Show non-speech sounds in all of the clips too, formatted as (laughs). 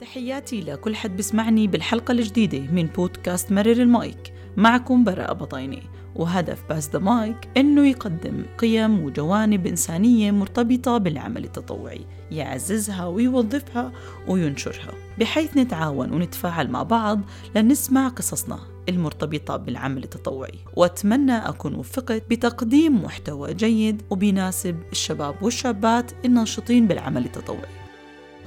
تحياتي لكل حد بسمعني بالحلقة الجديدة من بودكاست مرر المايك. معكم براءة بطيني وهدف Pass the Mic إنه يقدم قيم وجوانب إنسانية مرتبطة بالعمل التطوعي يعززها ويوظفها وينشرها بحيث نتعاون ونتفاعل مع بعض لنسمع قصصنا المرتبطة بالعمل التطوعي. وأتمنى أكون وفقت بتقديم محتوى جيد وبيناسب الشباب والشابات الناشطين بالعمل التطوعي.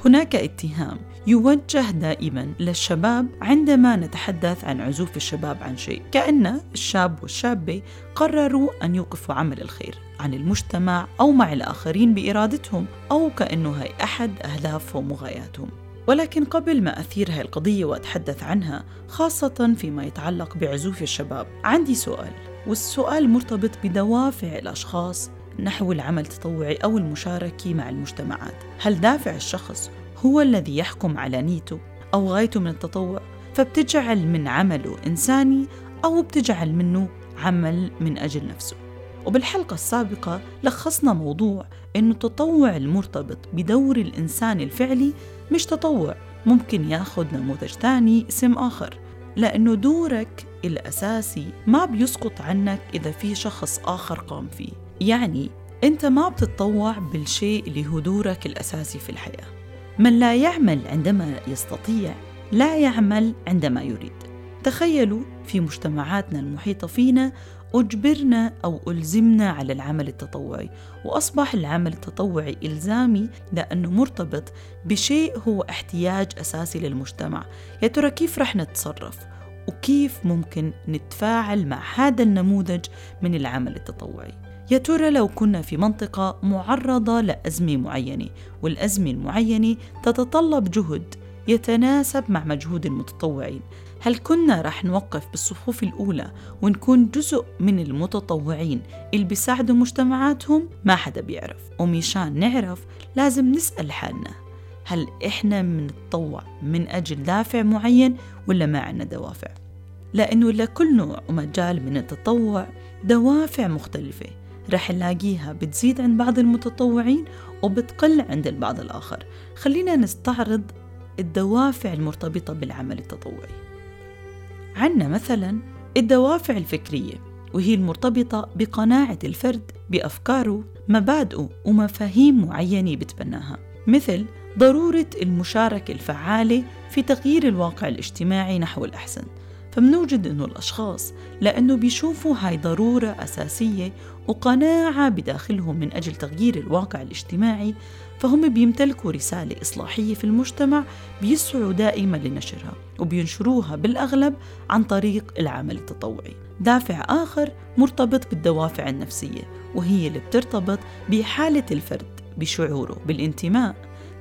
هناك اتهام يوجه دائما للشباب عندما نتحدث عن عزوف الشباب عن شيء كأن الشاب والشابة قرروا أن يوقفوا عمل الخير عن المجتمع أو مع الآخرين بإرادتهم أو كأنه هي أحد أهدافهم وغاياتهم. ولكن قبل ما أثير هاي القضية وأتحدث عنها خاصة فيما يتعلق بعزوف الشباب عندي سؤال والسؤال مرتبط بدوافع الأشخاص نحو العمل التطوعي أو المشاركة مع المجتمعات. هل دافع الشخص هو الذي يحكم على نيته أو غايته من التطوع؟ فبتجعل من عمله إنساني أو بتجعل منه عمل من أجل نفسه. وبالحلقة السابقة لخصنا موضوع أنه التطوع المرتبط بدور الإنسان الفعلي مش تطوع ممكن ياخذ نموذج ثاني اسم آخر. لأنه دورك الأساسي ما بيسقط عنك إذا في شخص آخر قام فيه. يعني أنت ما بتتطوع بالشيء اللي هو دورك الأساسي في الحياة. من لا يعمل عندما يستطيع لا يعمل عندما يريد. تخيلوا في مجتمعاتنا المحيطة فينا أجبرنا أو ألزمنا على العمل التطوعي. وأصبح العمل التطوعي إلزامي لأنه مرتبط بشيء هو احتياج أساسي للمجتمع. يا ترى كيف رح نتصرف؟ وكيف ممكن نتفاعل مع هذا النموذج من العمل التطوعي؟ يا ترى لو كنا في منطقة معرضة لأزمة معينة والأزمة المعينة تتطلب جهد يتناسب مع مجهود المتطوعين هل كنا رح نوقف بالصفوف الأولى ونكون جزء من المتطوعين اللي بيساعدوا مجتمعاتهم؟ ما حدا بيعرف ومشان نعرف لازم نسأل حالنا هل إحنا منتطوع من أجل دافع معين ولا ما عنا دوافع؟ لأنه لكل نوع ومجال من التطوع دوافع مختلفة رح نلاقيها بتزيد عند بعض المتطوعين وبتقل عند البعض الآخر. خلينا نستعرض الدوافع المرتبطة بالعمل التطوعي. عنا مثلا الدوافع الفكرية وهي المرتبطة بقناعة الفرد بأفكاره مبادئه ومفاهيم معينة بتبناها. مثل ضرورة المشاركة الفعالة في تغيير الواقع الاجتماعي نحو الأحسن. فمنوجد أنه الأشخاص لأنه بيشوفوا هاي ضرورة أساسية وقناعة بداخلهم من أجل تغيير الواقع الاجتماعي فهم بيمتلكوا رسالة إصلاحية في المجتمع بيسعوا دائما لنشرها وبينشروها بالأغلب عن طريق العمل التطوعي. دافع آخر مرتبط بالدوافع النفسية وهي اللي بترتبط بحالة الفرد بشعوره بالانتماء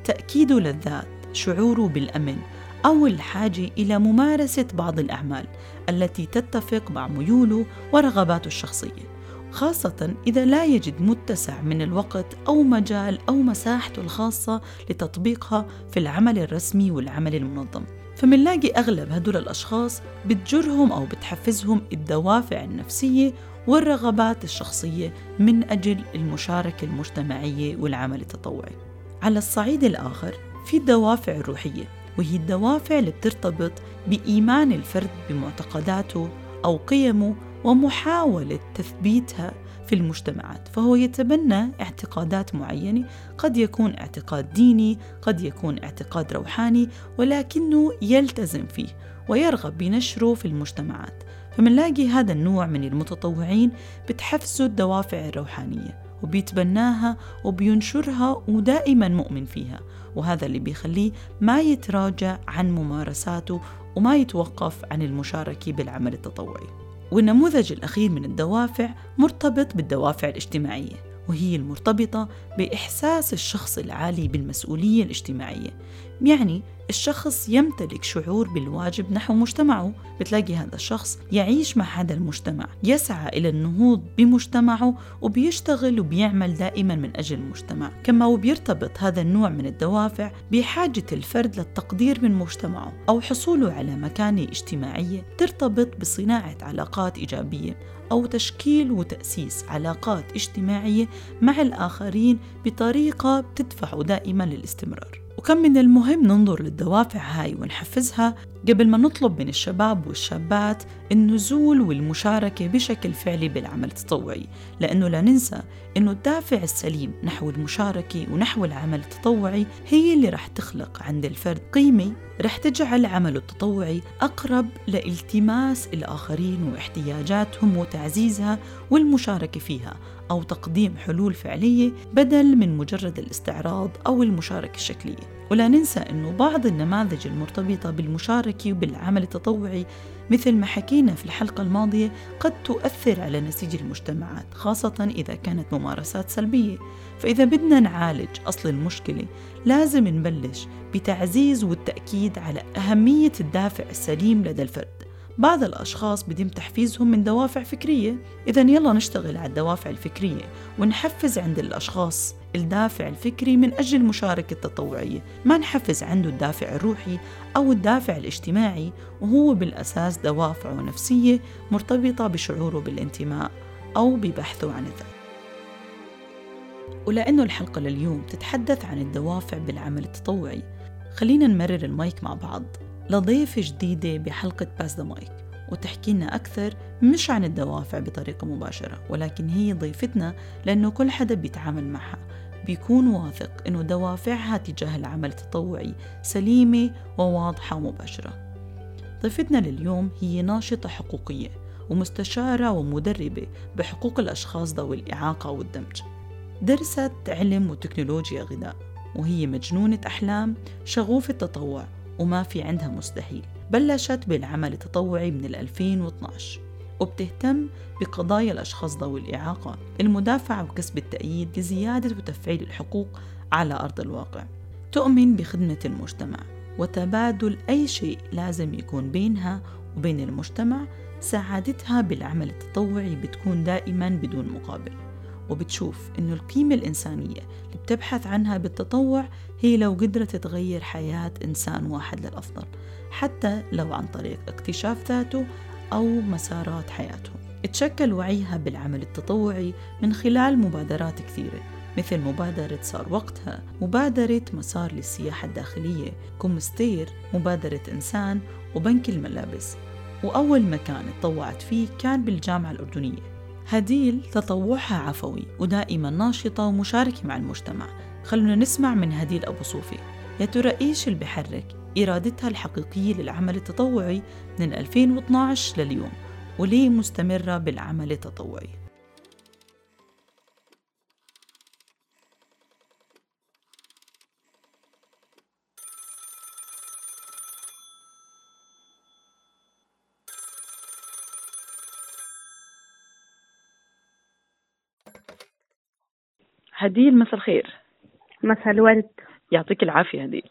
تأكيده للذات شعوره بالأمن أو الحاجة إلى ممارسة بعض الأعمال التي تتفق مع ميوله ورغباته الشخصية خاصة إذا لا يجد متسع من الوقت أو مجال أو مساحته الخاصة لتطبيقها في العمل الرسمي والعمل المنظم. فمنلاقي أغلب هدول الأشخاص بتجرهم أو بتحفزهم الدوافع النفسية والرغبات الشخصية من أجل المشاركة المجتمعية والعمل التطوعي. على الصعيد الآخر في الدوافع الروحية. وهي الدوافع اللي بترتبط بإيمان الفرد بمعتقداته أو قيمه ومحاولة تثبيتها في المجتمعات فهو يتبنى اعتقادات معينة. قد يكون اعتقاد ديني قد يكون اعتقاد روحاني ولكنه يلتزم فيه ويرغب بنشره في المجتمعات. فمنلاقي هذا النوع من المتطوعين بتحفزوا الدوافع الروحانية. وبيتبناها وبينشرها ودائما مؤمن فيها. وهذا اللي بيخليه ما يتراجع عن ممارساته وما يتوقف عن المشاركة بالعمل التطوعي. والنموذج الأخير من الدوافع مرتبط بالدوافع الاجتماعية وهي المرتبطة بإحساس الشخص العالي بالمسؤولية الاجتماعية. يعني الشخص يمتلك شعور بالواجب نحو مجتمعه. بتلاقي هذا الشخص يعيش مع هذا المجتمع يسعى إلى النهوض بمجتمعه وبيشتغل وبيعمل دائما من أجل المجتمع. كما وبيرتبط هذا النوع من الدوافع بحاجة الفرد للتقدير من مجتمعه أو حصوله على مكانة اجتماعية ترتبط بصناعة علاقات إيجابية أو تشكيل وتأسيس علاقات اجتماعية مع الآخرين بطريقة بتدفعه دائما للاستمرار. وكم من المهم ننظر للدوافع هاي ونحفزها قبل ما نطلب من الشباب والشابات النزول والمشاركة بشكل فعلي بالعمل التطوعي. لأنه لا ننسى أنه الدافع السليم نحو المشاركة ونحو العمل التطوعي هي اللي رح تخلق عند الفرد قيمة رح تجعل عمله التطوعي أقرب لالتماس الآخرين واحتياجاتهم وتعزيزها والمشاركة فيها. أو تقديم حلول فعلية بدل من مجرد الاستعراض أو المشاركة الشكلية. ولا ننسى أنه بعض النماذج المرتبطة بالمشاركة وبالعمل التطوعي مثل ما حكينا في الحلقة الماضية قد تؤثر على نسيج المجتمعات خاصة إذا كانت ممارسات سلبية. فإذا بدنا نعالج أصل المشكلة لازم نبلش بتعزيز والتأكيد على أهمية الدافع السليم لدى الفرد. بعض الأشخاص بديم تحفيزهم من دوافع فكرية. إذا يلا نشتغل على الدوافع الفكرية ونحفز عند الأشخاص الدافع الفكري من أجل المشاركة التطوعية. ما نحفز عنده الدافع الروحي أو الدافع الاجتماعي وهو بالأساس دوافع نفسية مرتبطة بشعوره بالانتماء أو ببحثه عن الذات. ولأنه الحلقة لليوم تتحدث عن الدوافع بالعمل التطوعي خلينا نمرر المايك مع بعض. لضيفة جديدة بحلقة Pass the Mic وتحكي لنا أكثر مش عن الدوافع بطريقة مباشرة ولكن هي ضيفتنا لأنه كل حدا بيتعامل معها. بيكون واثق إنه دوافعها تجاه العمل التطوعي سليمة وواضحة ومباشرة. ضيفتنا لليوم هي ناشطة حقوقية ومستشارة ومدربة بحقوق الأشخاص ذوي الإعاقة والدمج. درست علم وتكنولوجيا غذاء وهي مجنونة أحلام شغوفة تطوع وما في عندها مستحيل. بلشت بالعمل التطوعي من 2012 وبتهتم بقضايا الأشخاص ذوي الإعاقة المدافعة وكسب التأييد لزيادة وتفعيل الحقوق على أرض الواقع. تؤمن بخدمة المجتمع وتبادل أي شيء لازم يكون بينها وبين المجتمع سعادتها بالعمل التطوعي بتكون دائما بدون مقابل. وبتشوف إنه القيمة الإنسانية اللي بتبحث عنها بالتطوع هي لو قدرت تغير حياة إنسان واحد للأفضل حتى لو عن طريق اكتشاف ذاته أو مسارات حياته. تشكل وعيها بالعمل التطوعي من خلال مبادرات كثيرة مثل مبادرة صار وقتها مبادرة مسار للسياحة الداخلية كومستير مبادرة إنسان وبنك الملابس. وأول مكان تطوعت فيه كان بالجامعة الأردنية. هديل تطوعها عفوي ودائما ناشطة ومشاركة مع المجتمع. خلونا نسمع من هديل أبو صوفي. يا ترى إيش اللي بحرك إرادتها الحقيقية للعمل التطوعي من 2012 لليوم؟ وليه مستمرة بالعمل التطوعي؟ هديل مساء الخير. مساء الورد. يعطيك العافية هديل.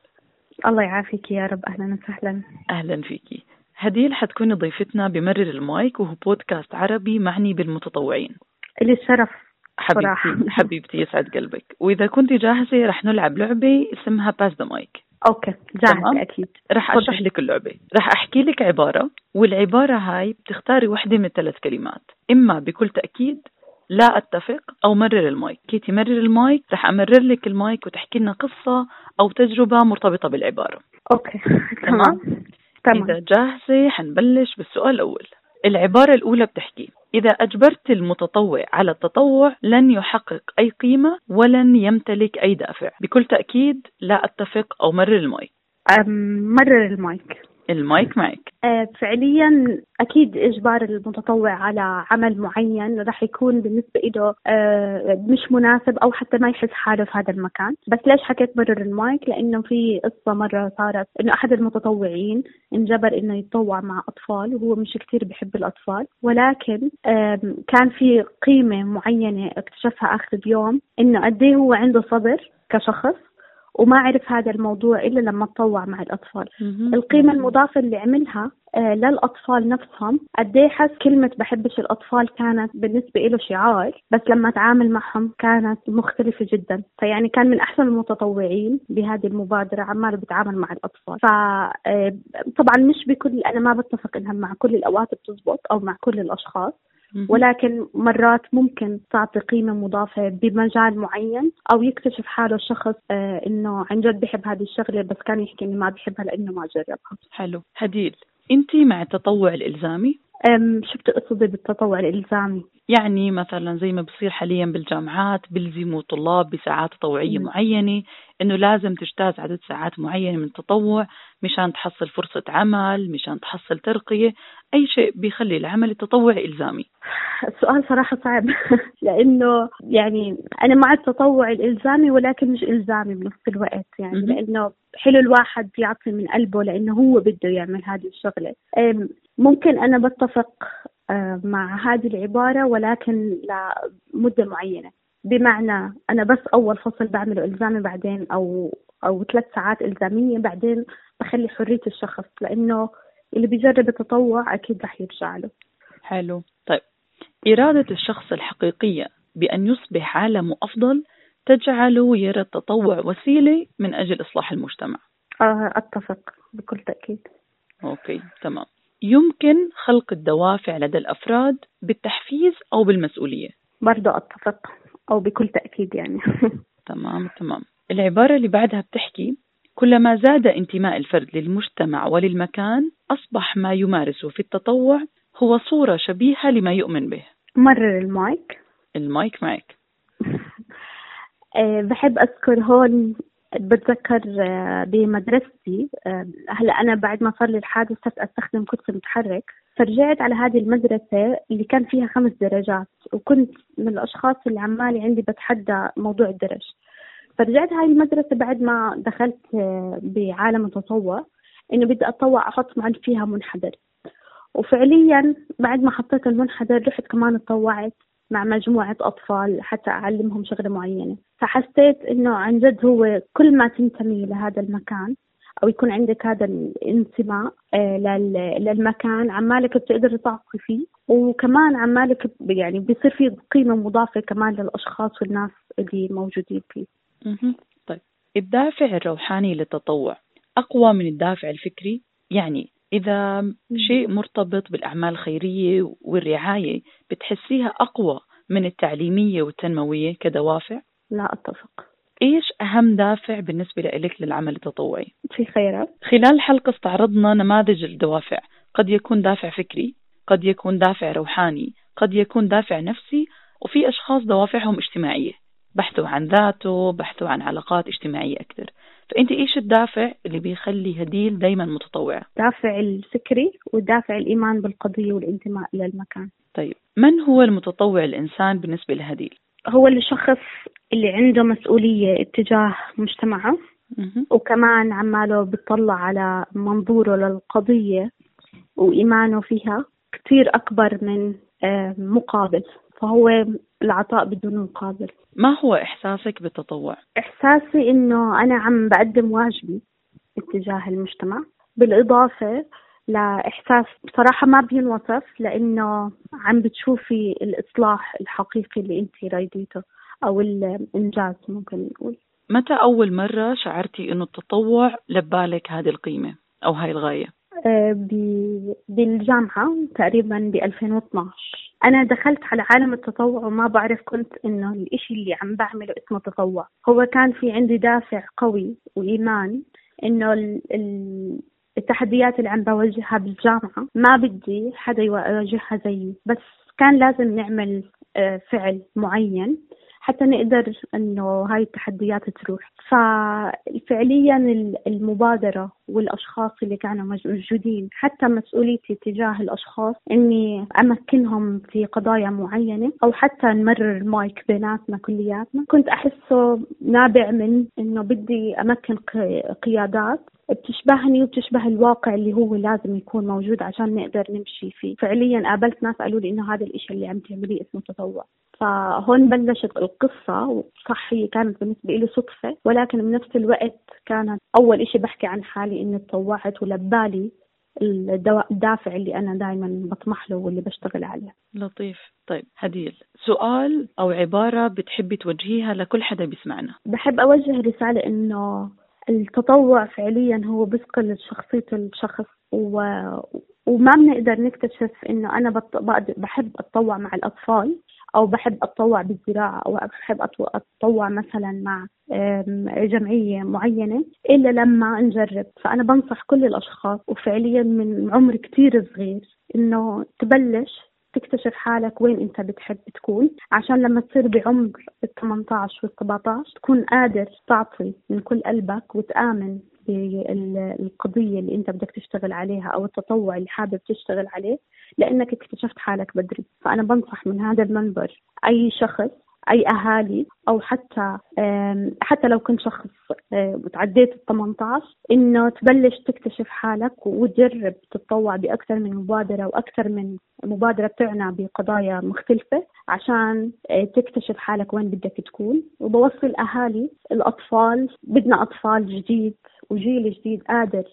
الله يعافيك يا رب. أهلا وسهلا. أهلا فيكي هديل حتكوني ضيفتنا بمرر المايك وهو بودكاست عربي معني بالمتطوعين. لي الشرف حبيبتي صراحة. (laughs) حبيبتي يسعد قلبك. وإذا كنت جاهزة رح نلعب لعبة اسمها Pass the Mic okay جاهزة تمام. أكيد. رح. أشرح لك اللعبة. رح أحكي لك عبارة والعبارة هاي بتختاري واحدة من ثلاث كلمات. إما بكل تأكيد لا أتفق أو مرر المايك. حكيتي مرر المايك رح أمرر لك المايك وتحكي لنا قصة أو تجربة مرتبطة بالعبارة. okay. (laughs) تمام؟ تمام؟ إذا جاهزة حنبلش بالسؤال الأول. العبارة الأولى بتحكي إذا أجبرت المتطوع على التطوع لن يحقق أي قيمة ولن يمتلك أي دافع. بكل تأكيد لا أتفق أو مرر المايك. مرر المايك. المايك معك. آه، فعليا أكيد إجبار المتطوع على عمل معين رح يكون بالنسبة له آه، مش مناسب أو حتى ما يحس حاله في هذا المكان. بس ليش حكيت مرر المايك؟ لأنه في قصة مرة صارت إنه أحد المتطوعين انجبر إنه يتطوع مع أطفال وهو مش كتير بحب الأطفال. ولكن كان في قيمة معينة اكتشفها آخر اليوم إنه قد إيه هو عنده صبر كشخص. وما عرف هذا الموضوع إلا لما تطوع مع الأطفال. القيمة المضافة اللي عملها آه، للأطفال نفسهم قد إيه حس كلمة بحبش الأطفال كانت بالنسبة له شعار بس لما تعامل معهم كانت مختلفة جدا. فيعني كان من أحسن المتطوعين بهذه المبادرة عماله بيتعامل مع الأطفال. فطبعا مش بكل أنا ما بتفق إنها مع كل الأوقات بتزبط أو مع كل الأشخاص. ولكن مرات ممكن تعطي قيمة مضافة بمجال معين أو يكتشف حاله الشخص آه إنه عن جد بحب هذه الشغلة بس كان يحكي إنه ما بحبها لأنه ما جربها. حلو. هديل أنت مع التطوع الإلزامي؟ شو بتقصدي بالتطوع الإلزامي؟ يعني مثلا زي ما بصير حاليا بالجامعات بيلزموا طلاب بساعات تطوعية معينة إنه لازم تجتاز عدد ساعات معينة من التطوع مشان تحصل فرصة عمل مشان تحصل ترقية أي شيء بيخلي العمل التطوعي إلزامي. السؤال صراحة صعب. (laughs) لأنه يعني أنا مع التطوع الإلزامي ولكن مش إلزامي بنفس الوقت يعني لأنه حلو الواحد يعطي من قلبه لأنه هو بده يعمل هذه الشغلة. ممكن أنا بتفق آه، مع هذه العبارة ولكن لمدة معينة. بمعنى أنا بس أول فصل بعمله إلزامي بعدين أو أو ثلاث ساعات إلزامية بعدين بخلي حرية الشخص لأنه اللي بيجرب التطوع أكيد رح يرجع له. حلو. طيب إرادة الشخص الحقيقية بأن يصبح عالمه أفضل تجعله يرى التطوع وسيلة من أجل إصلاح المجتمع. آه أتفق بكل تأكيد. أوكي تمام. يمكن خلق الدوافع لدى الأفراد بالتحفيز أو بالمسؤولية. برضو أتفق أو بكل تأكيد يعني. (laughs) تمام تمام. العبارة اللي بعدها بتحكي كلما زاد انتماء الفرد للمجتمع وللمكان أصبح ما يمارسه في التطوع هو صورة شبيهة لما يؤمن به. مرر المايك. المايك معك. (laughs) آه، بحب أذكر هون بتذكر آه، بمدرستي آه، هلا أنا بعد ما صار لي الحادث صرت أستخدم كرسي متحرك. فرجعت على هذه المدرسة اللي كان فيها خمس درجات وكنت من الأشخاص اللي عمالي عندي بتحدى موضوع الدرج. فرجعت هاي المدرسة بعد ما دخلت بعالم التطوع إنه بدي أتطوع أحط معي فيها منحدر. وفعليا بعد ما حطيت المنحدر رحت كمان تطوعت مع مجموعة أطفال حتى أعلمهم شغلة معينة. فحسيت إنه عن جد هو كل ما تنتمي لهذا المكان أو يكون عندك هذا الانتماء آه، للمكان عمالك بتقدر تعطي فيه. وكمان عمالك يعني بيصير في قيمة مضافة كمان للأشخاص والناس اللي موجودين فيه. طيب. الدافع الروحاني للتطوع أقوى من الدافع الفكري؟ يعني إذا شيء مرتبط بالأعمال الخيرية والرعاية بتحسيها أقوى من التعليمية والتنموية كدوافع؟ لا أتفق. إيش أهم دافع بالنسبة لك للعمل التطوعي؟ في خيرات. خلال الحلقة استعرضنا نماذج الدوافع. قد يكون دافع فكري قد يكون دافع روحاني قد يكون دافع نفسي وفي أشخاص دوافعهم اجتماعية. بحثوا عن ذاته بحثوا عن علاقات اجتماعية أكثر. فأنت إيش الدافع اللي بيخلي هديل دايما متطوعة؟ دافع الفكري ودافع الإيمان بالقضية والانتماء للمكان طيب من هو المتطوع الإنسان بالنسبة لهديل؟ هو الشخص اللي عنده مسؤولية اتجاه مجتمعه وكمان عماله بيطلع على منظوره للقضية وإيمانه فيها كتير أكبر من آه، مقابل فهو العطاء بدون مقابل ما هو إحساسك بالتطوع؟ إحساسي إنه أنا عم بقدم واجبي اتجاه المجتمع بالإضافة لإحساس بصراحة ما بينوصف لأنه عم بتشوفي الإصلاح الحقيقي اللي أنت رايديته أو الإنجاز ممكن نقول متى أول مرة شعرتي إنه التطوع لبالك هذه القيمة أو هاي الغاية؟ آه، بالجامعة تقريبا ب 2012 أنا دخلت على عالم التطوع وما بعرف كنت إنه الإشي اللي عم بعمله اسمه تطوع. هو كان في عندي دافع قوي وإيمان إنه التحديات اللي عم بواجهها بالجامعة ما بدي حدا يواجهها زيي. بس كان لازم نعمل آه، فعل معين. حتى نقدر إنه هاي التحديات تروح. ففعليا المبادرة والأشخاص اللي كانوا موجودين حتى مسؤوليتي تجاه الأشخاص إني أمكنهم في قضايا معينة أو حتى نمرر المايك بيناتنا كلياتنا. كنت أحسه نابع من إنه بدي أمكن قيادات بتشبهني وبتشبه الواقع اللي هو لازم يكون موجود عشان نقدر نمشي فيه. فعليا قابلت ناس قالوا لي إنه هذا الإشي اللي عم تعمليه اسمه تطوع. فهون بلشت القصة صح هي كانت بالنسبة لي صدفة ولكن بنفس الوقت كانت أول إشي بحكي عن حالي إني تطوعت ولبالي الدافع اللي أنا دائما بطمح له واللي بشتغل عليه. لطيف. طيب هديل. سؤال أو عبارة بتحبي توجهيها لكل حدا بيسمعنا. بحب أوجه رسالة إنه التطوع فعليا هو بيثقل شخصية الشخص و... وما بنقدر نكتشف إنه أنا بحب أتطوع مع الأطفال. أو بحب أتطوع بالزراعة أو بحب أتطوع مثلا مع جمعية معينة إلا لما نجرب. فأنا بنصح كل الأشخاص وفعليا من عمر كثير صغير إنه تبلش تكتشف حالك وين أنت بتحب تكون عشان لما تصير بعمر ال 18 وال 17 تكون قادر تعطي من كل قلبك وتآمن بالقضية اللي انت بدك تشتغل عليها أو التطوع اللي حابب تشتغل عليه لأنك اكتشفت حالك بدري. فأنا بنصح من هذا المنبر. أي شخص أي أهالي أو حتى حتى لو كنت شخص تعديت ال 18 إنه تبلش تكتشف حالك وتجرب تتطوع بأكثر من مبادرة وأكثر من مبادرة بتعنى بقضايا مختلفة عشان آه، تكتشف حالك وين بدك تكون. وبوصي الاهالي الأطفال بدنا أطفال جديد وجيل جديد قادر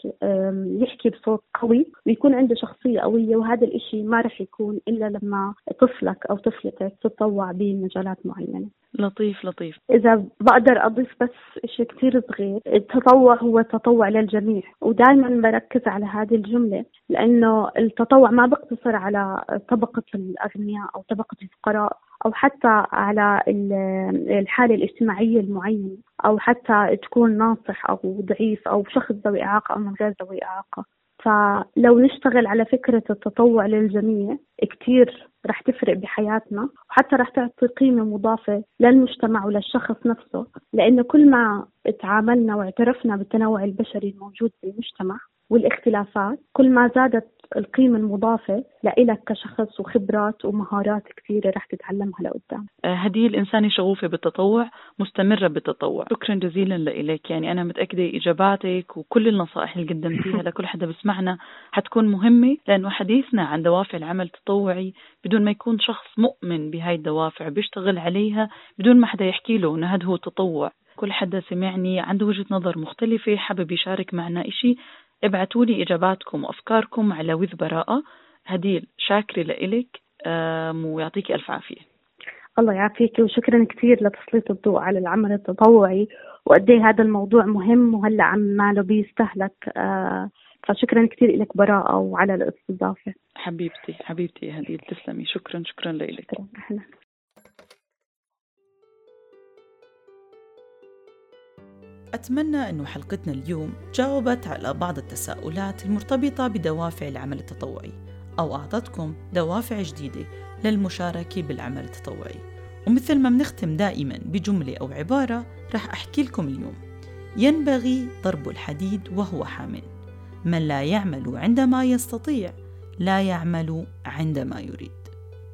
يحكي بصوت قوي ويكون عنده شخصية قوية وهذا الإشي ما رح يكون إلا لما طفلك أو طفلتك تتطوع بمجالات معينة. لطيف لطيف. إذا بقدر أضيف بس شيء كثير صغير التطوع هو تطوع للجميع. ودائما بركز على هذه الجملة لأنه التطوع ما بقتصر على طبقة الأغنياء أو طبقة الفقراء أو حتى على الحالة الاجتماعية المعينة أو حتى تكون ناصح أو ضعيف أو شخص ذوي إعاقة أو من غير ذوي إعاقة. فلو نشتغل على فكرة التطوع للجميع كتير رح تفرق بحياتنا وحتى رح تعطي قيمة مضافة للمجتمع وللشخص نفسه لأنه كل ما تعاملنا واعترفنا بالتنوع البشري الموجود بالمجتمع والاختلافات كل ما زادت القيمة المضافة لإلك كشخص وخبرات ومهارات كثيرة رح تتعلمها لقدام. آه، هدية الإنسانة شغوفة بالتطوع مستمرة بالتطوع. شكرا جزيلا لإلك. يعني أنا متأكدة إجاباتك وكل النصائح اللي قدمتيها (laughs) لكل حدا بسمعنا حتكون مهمة لأنه حديثنا عن دوافع العمل التطوعي بدون ما يكون شخص مؤمن بهاي الدوافع بيشتغل عليها بدون ما حدا يحكي له إنه هذا هو التطوع. كل حدا سمعني عنده وجهة نظر مختلفة حابب يشارك معنا إشي ابعتوا لي إجاباتكم وأفكاركم على وذ براءة. هديل شاكرة لإلك ويعطيك ألف عافية. الله يعافيك وشكرا كثير لتسليط الضوء على العمل التطوعي. وقد إيه هذا الموضوع مهم وهلأ عم ماله بيستهلك آه، فشكرا كثير لك براءة وعلى الاستضافة. حبيبتي حبيبتي يا هديل تسلمي. شكرا شكرا لك شكرا أهلا. أتمنى أن حلقتنا اليوم جاوبت على بعض التساؤلات المرتبطة بدوافع العمل التطوعي أو أعطتكم دوافع جديدة للمشاركة بالعمل التطوعي. ومثل ما بنختم دائما بجملة أو عبارة رح أحكي لكم اليوم. ينبغي ضرب الحديد وهو حامل. من لا يعمل عندما يستطيع لا يعمل عندما يريد.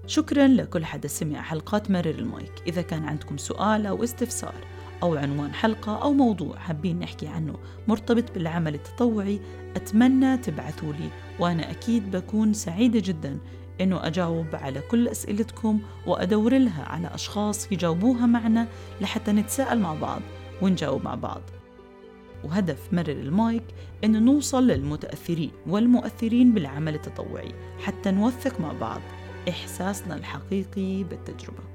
شكرا لكل حدا سمع حلقات مرر المايك. إذا كان عندكم سؤال أو استفسار أو عنوان حلقة أو موضوع حابين نحكي عنه مرتبط بالعمل التطوعي أتمنى تبعثوا لي وأنا أكيد بكون سعيدة جدا إنه أجاوب على كل أسئلتكم وأدور لها على أشخاص يجاوبوها معنا لحتى نتساءل مع بعض ونجاوب مع بعض. وهدف مرر المايك إنه نوصل للمتأثرين والمؤثرين بالعمل التطوعي حتى نوثق مع بعض. إحساسنا الحقيقي بالتجربة.